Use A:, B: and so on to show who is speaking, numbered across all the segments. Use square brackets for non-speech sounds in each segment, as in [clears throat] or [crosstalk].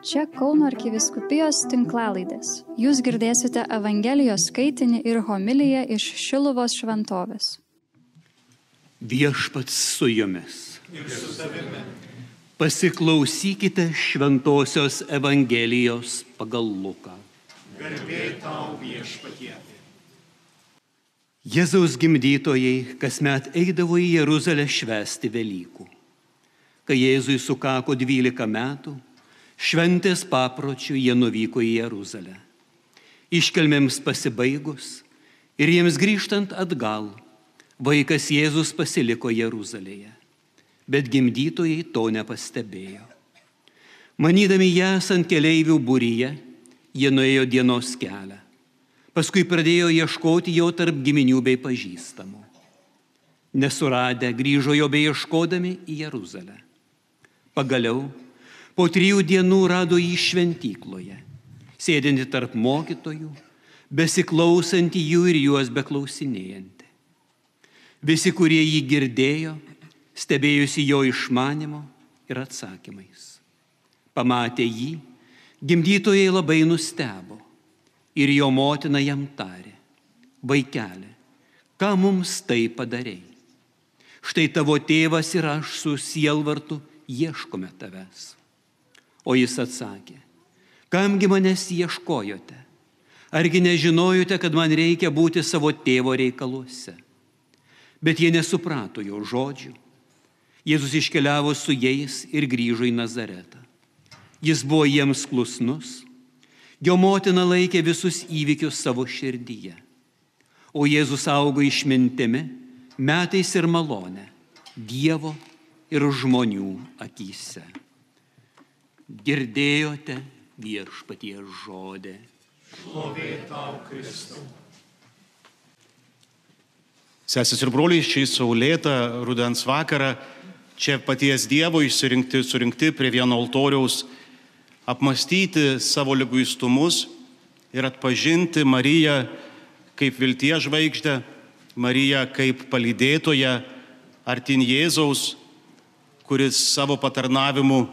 A: Čia Kauno arkiviskupijos tinklalaidės. Jūs girdėsite Evangelijos skaitinį ir homiliją iš Šiluvos šventovės.
B: Viešpats su jumis. Pasiklausykite šventosios Evangelijos pagal Luką.
C: Garbė tau viešpatie.
B: Jėzaus gimdytojai kasmet eidavo į Jeruzalę švęsti Velykų. Kai Jėzui sukako 12 metų, šventės papročių jie nuvyko į Jeruzalę. Iškelmėms pasibaigus ir jiems grįžtant atgal, vaikas Jėzus pasiliko Jeruzalėje, bet gimdytojai to nepastebėjo. Manydami ją esant keleivių būryje, jie nuėjo dienos kelią. Paskui pradėjo ieškoti jo tarp giminių bei pažįstamų. Nesuradę grįžo jo bei ieškodami į Jeruzalę. Pagaliau, po trijų dienų rado jį šventykloje, sėdinti tarp mokytojų, besiklausantį jų ir juos beklausinėjantį. Visi, kurie jį girdėjo, stebėjusi jo išmanimo ir atsakymais. Pamatė jį, gimdytojai labai nustebo ir jo motina jam tarė, vaikeli, ką mums tai padarėjai? Štai tavo tėvas ir aš su sielvartu ieškome tavęs. O jis atsakė, kamgi manęs ieškojote? Argi nežinojote, kad man reikia būti savo tėvo reikaluose? Bet jie nesuprato jo žodžių. Jėzus iškeliavo su jais ir grįžo į Nazaretą. Jis buvo jiems klusnus Jo motina laikė visus įvykius savo širdyje. O Jėzus augo išmintimi, metais ir malonę Dievo ir žmonių akise. Girdėjote viešpatie žodį.
C: Šlovė tau, Kristau.
D: Sesis ir broliai, šį saulėtą rudens vakarą čia paties Dievo išsirinkti, surinkti prie vieno altoriaus, apmastyti savo lyguistumus ir atpažinti Mariją kaip vilties žvaigždę, Mariją kaip palydėtoją artin Jėzaus, kuris savo patarnavimu,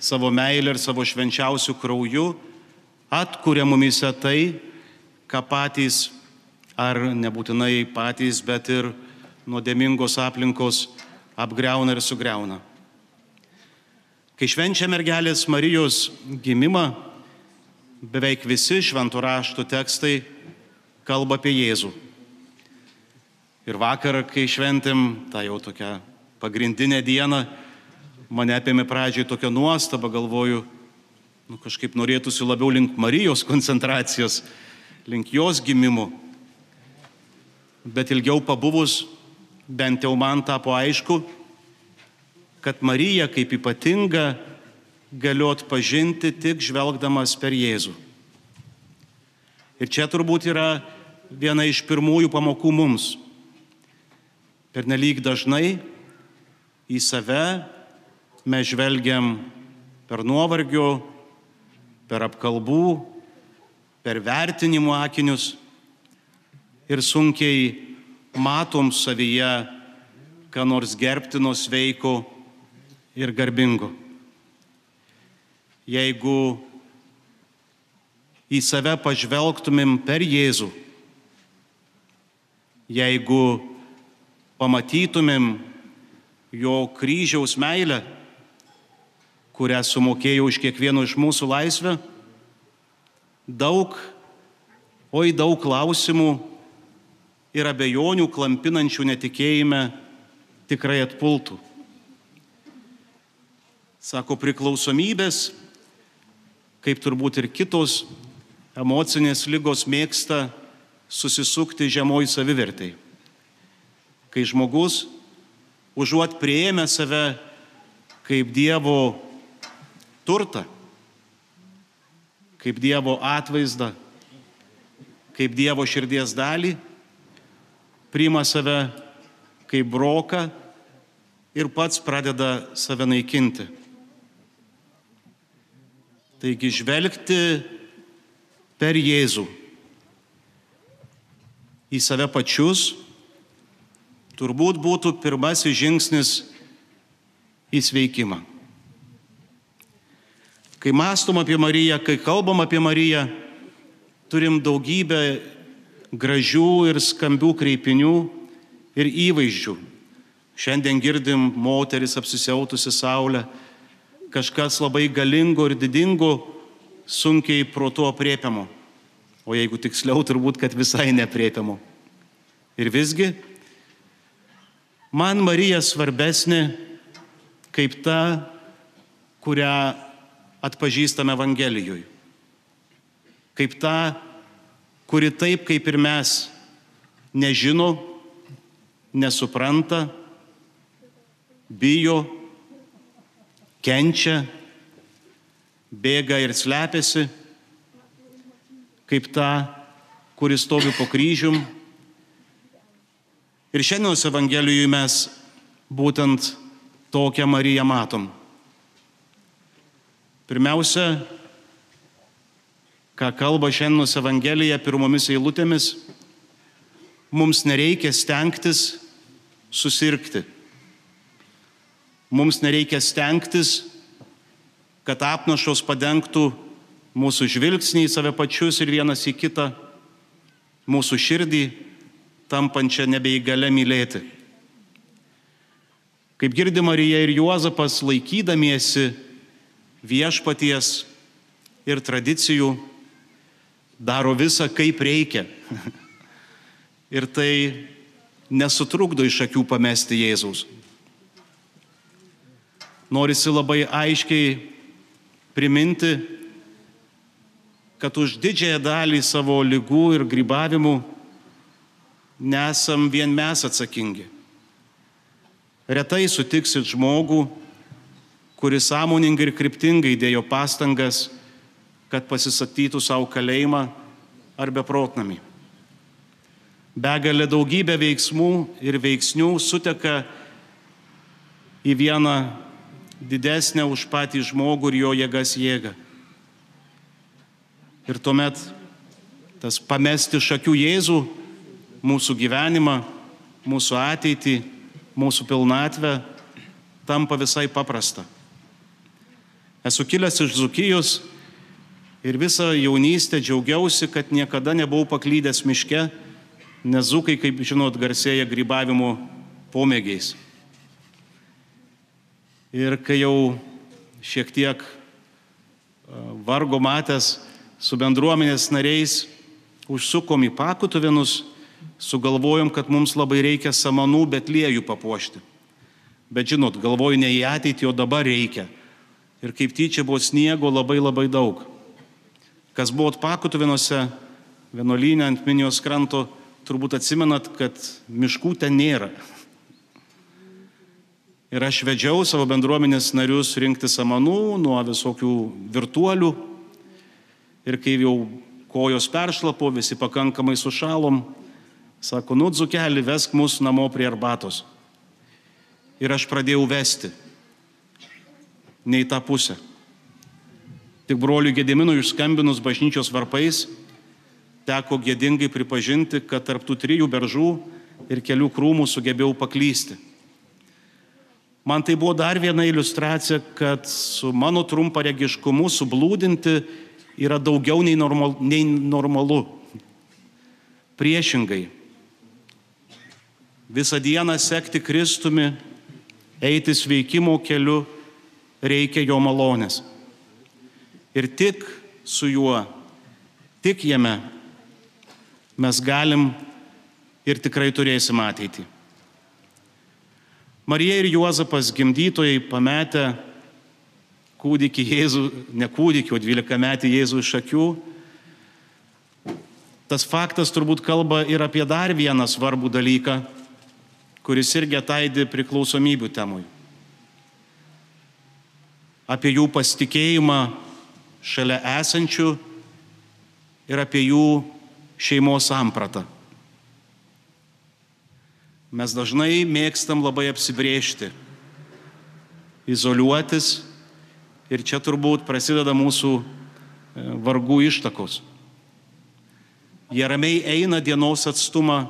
D: savo meilę ir savo švenčiausių krauju atkuria mumise tai, ką patys, ar nebūtinai patys, bet ir nuodėmingos aplinkos apgreuna ir sugriauna. Kai švenčia mergelės Marijos gimimą, beveik visi šventų raštų tekstai kalba apie Jėzų. Ir vakar, kai šventėm tą jau tokią pagrindinę dieną, mane apėmė pradžiai tokia nuostaba, galvoju, nu, kažkaip norėtųsi labiau link Marijos koncentracijos, link jos gimimo. Bet ilgiau pabuvus, bent jau man tapo aišku, kad Marija kaip ypatinga galiu atpažinti tik žvelgdamas per Jėzų. Ir čia turbūt yra viena iš pirmųjų pamokų mums. Per nelik dažnai į save mes žvelgiam per nuovargio, per apkalbų, per vertinimo akinius ir sunkiai matom savyje, ką nors gerbtino sveiko ir garbingu. Jeigu į save pažvelgtumėm per Jėzų, jeigu pamatytumėm jo kryžiaus meilę, kurią sumokėjo už kiekvieno iš mūsų laisvę, daug, oi daug klausimų ir abejonių klampinančių netikėjime tikrai atpultų. Sako, priklausomybės, kaip turbūt ir kitos emocinės lygos mėgsta susisukti žemoj savivertai. Kai žmogus, užuot prieėmę save kaip Dievo turtą, kaip Dievo atvaizdą, kaip Dievo širdies dalį, priima save kaip broką ir pats pradeda save naikinti. Taigi žvelgti per Jėzų į save pačius turbūt būtų pirmasis žingsnis į sveikimą. Kai mastom apie Mariją, kai kalbam apie Mariją, turim daugybę gražių ir skambių kreipinių ir įvaizdžių. Šiandien girdim moteris apsisiautusi saulę, kažkas labai galingo ir didingo, sunkiai protu apriepiamo. O jeigu tiksliau, turbūt, kad visai nepriepiamo. Ir visgi, man Marija svarbesnė kaip ta, kurią atpažįstame Evangelijoje. Kaip ta, kuri taip kaip ir mes nežino, nesupranta, bijo, kenčia, bėga ir slepiasi, kaip ta, kuris stovi po kryžium. Ir šiandienos Evangelijoje mes būtent tokią Mariją matom. Pirmiausia, ką kalba šiandienos Evangelija pirmomis eilutėmis, mums nereikia stengtis susirgti. Mums nereikia stengtis, kad apnašos padengtų mūsų žvilgsnį į save pačius ir vienas į kitą, mūsų širdį tampančią nebeįgalę mylėti. Kaip girdi Marija ir Juozapas laikydamiesi viešpaties ir tradicijų, daro visą kaip reikia. [laughs] ir tai nesutrukdo iš akių pamesti Jėzaus. Norisi labai aiškiai priminti, kad už didžiąją dalį savo lygų ir grybavimų nesam vien mes atsakingi. Retai sutiksit žmogų, kuris sąmoningai ir kryptingai dėjo pastangas, kad pasisatytų savo kalėjimą ar beprotnamį. Begalė daugybė veiksmų ir veiksnių suteka į vieną didesnę už patį žmogų ir jo jėgas jėgą. Ir tuomet tas pamesti šakių Jėzų, mūsų gyvenimą, mūsų ateitį, mūsų pilnatvę tampa visai paprasta. Esu kilęs iš Zukijos ir visą jaunystę džiaugiausi, kad niekada nebuvau paklydęs miške, nes Zukai, kaip žinot, garsėja grybavimo pomėgiais. Ir kai jau šiek tiek vargo matęs su bendruomenės nariais užsukom į pakutuvinus, sugalvojom, kad mums labai reikia samanų betliejų papuošti. Bet žinot, galvoju ne į ateitį, o dabar reikia. Ir kaip tyčia buvo sniego labai labai daug. Kas buvo pakutuvinuose, vienuolynė ant Minijos kranto, turbūt atsimenat, kad miškų ten nėra. Ir aš vedžiau savo bendruomenės narius rinkti samanų nuo visokių virtuolių, Ir kai jau kojos peršlapo, visi pakankamai sušalom, sako, nu, dzukelį, vesk mus namo prie arbatos. Ir aš pradėjau vesti. Ne į tą pusę. Tik broliui Gediminui išskambinus bažnyčios varpais, teko gėdingai pripažinti, kad tarptų trijų beržų ir kelių krūmų sugebėjau paklysti. Man tai buvo dar viena iliustracija, kad su mano trumparegiškumu sublūdinti yra daugiau nei, normal, nei normalu. Priešingai, visą dieną sekti Kristumi, eiti sveikimo keliu, reikia jo malonės. Ir tik su juo, tik jame mes galim ir tikrai turėsim ateitį. Marija ir Juozapas gimdytojai pametę kūdikį Jėzų, ne kūdikį, o 12 metį Jėzų iš akių. Tas faktas turbūt kalba ir apie dar vieną svarbų dalyką, kuris irgi ataidi priklausomybių temui. Apie jų pasitikėjimą šalia esančių ir apie jų šeimos sampratą. Mes dažnai mėgstam labai apsibriežti, izoliuotis Ir čia turbūt prasideda mūsų e, vargų ištakos. Jie ramiai eina dienos atstumą,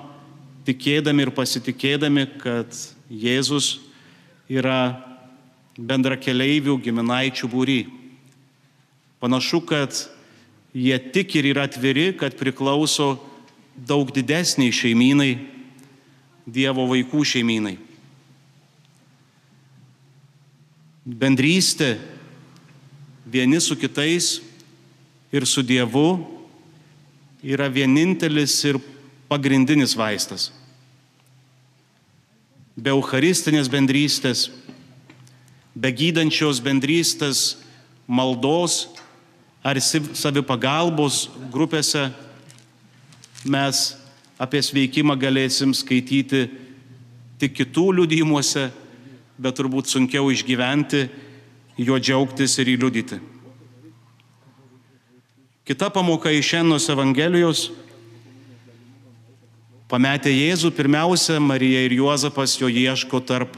D: tikėdami ir pasitikėdami, kad Jėzus yra bendra keleivių giminaičių būry. Panašu, kad jie tik ir yra atviri, kad priklauso daug didesniai šeimynai, Dievo vaikų šeimynai. Bendrystė vieni su kitais ir su Dievu yra vienintelis ir pagrindinis vaistas. Be eucharistinės bendrystės, be gydančios bendrystės maldos ar savipagalbos grupėse mes apie sveikimą galėsim skaityti tik kitų liudijimuose, bet turbūt sunkiau išgyventi, juo džiaugtis ir įliudyti. Kita pamoka iš šiandienos Evangelijos. Pametę Jėzų, pirmiausia, Marija ir Juozapas jo ieško tarp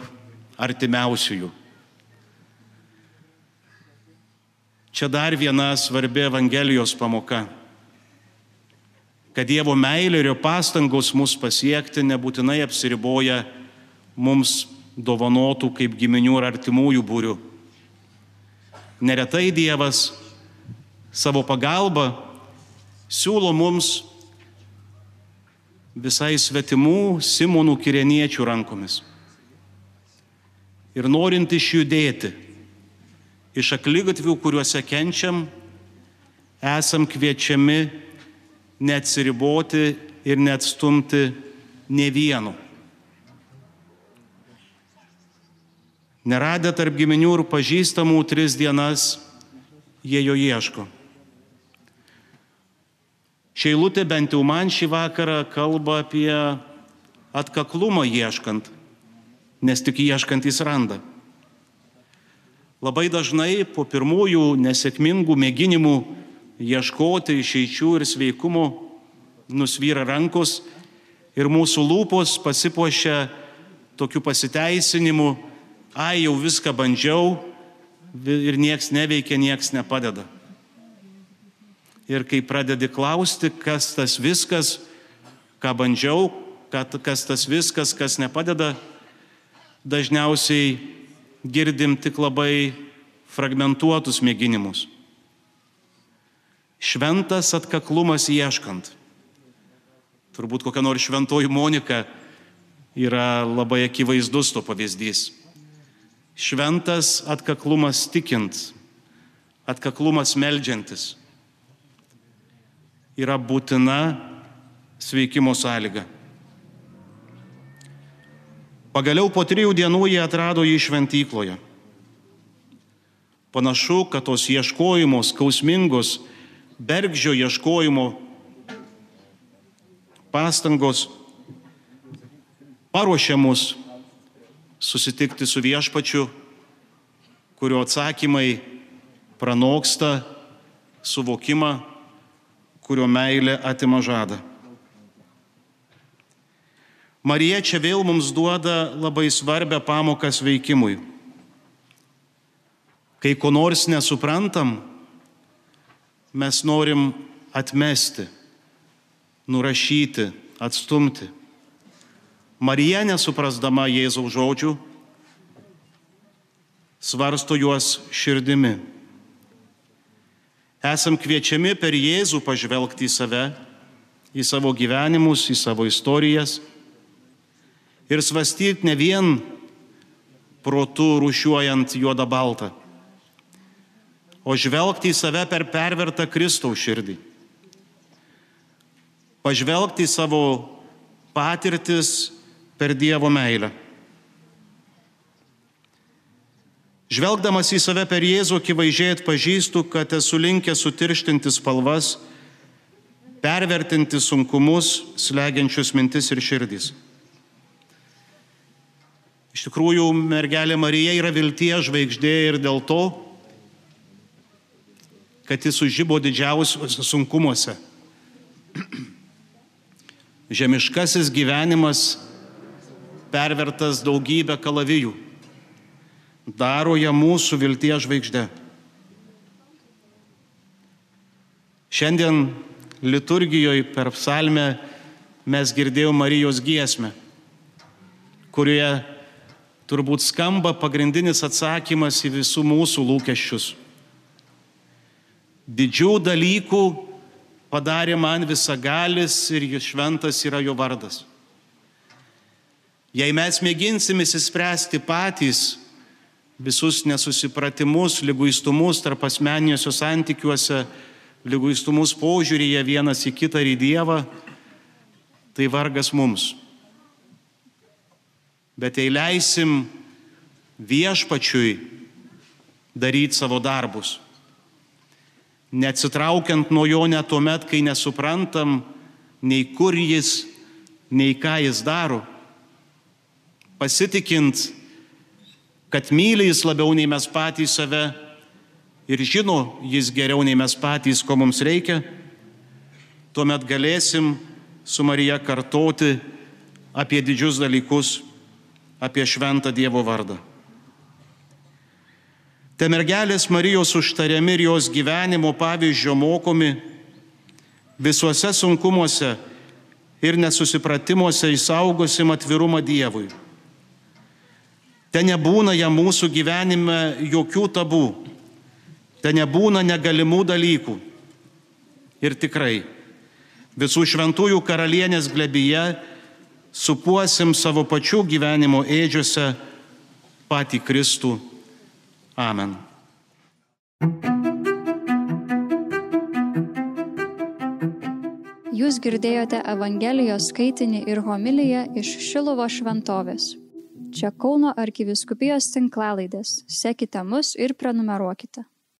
D: artimiausiųjų. Čia dar viena svarbi Evangelijos pamoka. Kad Dievo meilė ir jo pastangos mus pasiekti nebūtinai apsiriboja mums dovanotų kaip giminių ar artimųjų būrių. Neretai Dievas savo pagalbą siūlo mums visai svetimų Simonų kirieniečių rankomis. Ir norint išjudėti iš aklygatvių, kuriuose kenčiam, esam kviečiami neatsiriboti ir neatstumti ne vienu. Neradę tarp giminių ir pažįstamų tris dienas, jie jo ieško. Šeilutė bent jau man šį vakarą kalba apie atkaklumą ieškant, nes tik ieškant jis randa. Labai dažnai po pirmųjų nesėkmingų mėginimų ieškoti išeičių ir sveikumo nusvyra rankos ir mūsų lūpos pasipuošia tokiu pasiteisinimu, ai jau viską bandžiau ir nieks neveikia, nieks nepadeda. Ir kai pradedi klausti, kas tas viskas, ką bandžiau, kas tas viskas, kas nepadeda, dažniausiai girdim tik labai fragmentuotus mėginimus. Šventas atkaklumas ieškant. Turbūt kokia nors šventoji Monika yra labai akivaizdus to pavyzdys. Šventas atkaklumas tikint, atkaklumas melžiantis yra būtina sveikimo sąlyga. Pagaliau po trijų dienų jie atrado jį šventykloje. Panašu, kad tos ieškojimos, skausmingos, bergždžio ieškojimo pastangos paruošia mus susitikti su viešpačiu, kurio atsakymai pranoksta suvokimą, kurio meilė atima žadą. Marija čia vėl mums duoda labai svarbę pamoką veikimui. Kai ko nors nesuprantam, mes norim atmesti, nurašyti, atstumti. Marija, nesuprasdama Jėzaus žodžių, svarsto juos širdimi. Esam kviečiami per Jėzų pažvelgti į save, į savo gyvenimus, į savo istorijas ir svastyti ne vien protų rušiuojant juodą baltą, o žvelgti į save per pervertą Kristaus širdį. Pažvelgti į savo patirtis per Dievo meilę. Žvelgdamas į save per Jėzų akivaizdžiai atpažįstu, kad esu linkęs sutirštinti spalvas, pervertinti sunkumus, slegiančius mintis ir širdys. Iš tikrųjų, mergelė Marija yra vilties žvaigždė ir dėl to, kad jis užžybo didžiausiuose sunkumuose. [clears throat] Žemiškasis gyvenimas pervertas daugybę kalavijų daro ją mūsų vilties žvaigždė. Šiandien liturgijoje per psalmę mes girdėjome Marijos giesmę, kurioje turbūt skamba pagrindinis atsakymas į visų mūsų lūkesčius. Didžių dalykų padarė man visagalis ir jis šventas yra jo vardas. Jei mes mėginsim įsispręsti patys visus nesusipratimus, lyguistumus tarp asmeniniuose santykiuose, lyguistumus požiūrėje vienas į kitą ir į Dievą, tai vargas mums. Bet jei leisim viešpačiui daryti savo darbus, neatsitraukiant nuo jo net tuo met, kai nesuprantam nei kur jis, nei ką jis daro, pasitikint, kad myli jis labiau nei mes patys save ir žino jis geriau nei mes patys, ko mums reikia, tuomet galėsim su Marija kartoti apie didžius dalykus, apie šventą Dievo vardą. Te mergelės Marijos užtariami ir jos gyvenimo pavyzdžio mokomi visuose sunkumuose ir nesusipratimuose įsaugosim atvirumą Dievui. Te nebūna jam mūsų gyvenime jokių tabų, te nebūna negalimų dalykų. Ir tikrai, visų šventųjų karalienės glebyje supuosim savo pačių gyvenimo ėdžiuose patį Kristų Amen.
A: Jūs girdėjote Evangelijos skaitinį ir homiliją iš Šilovo šventovės. Čia Kauno arkiviskupijos tinklalaidės. Sekite mus ir prenumeruokite.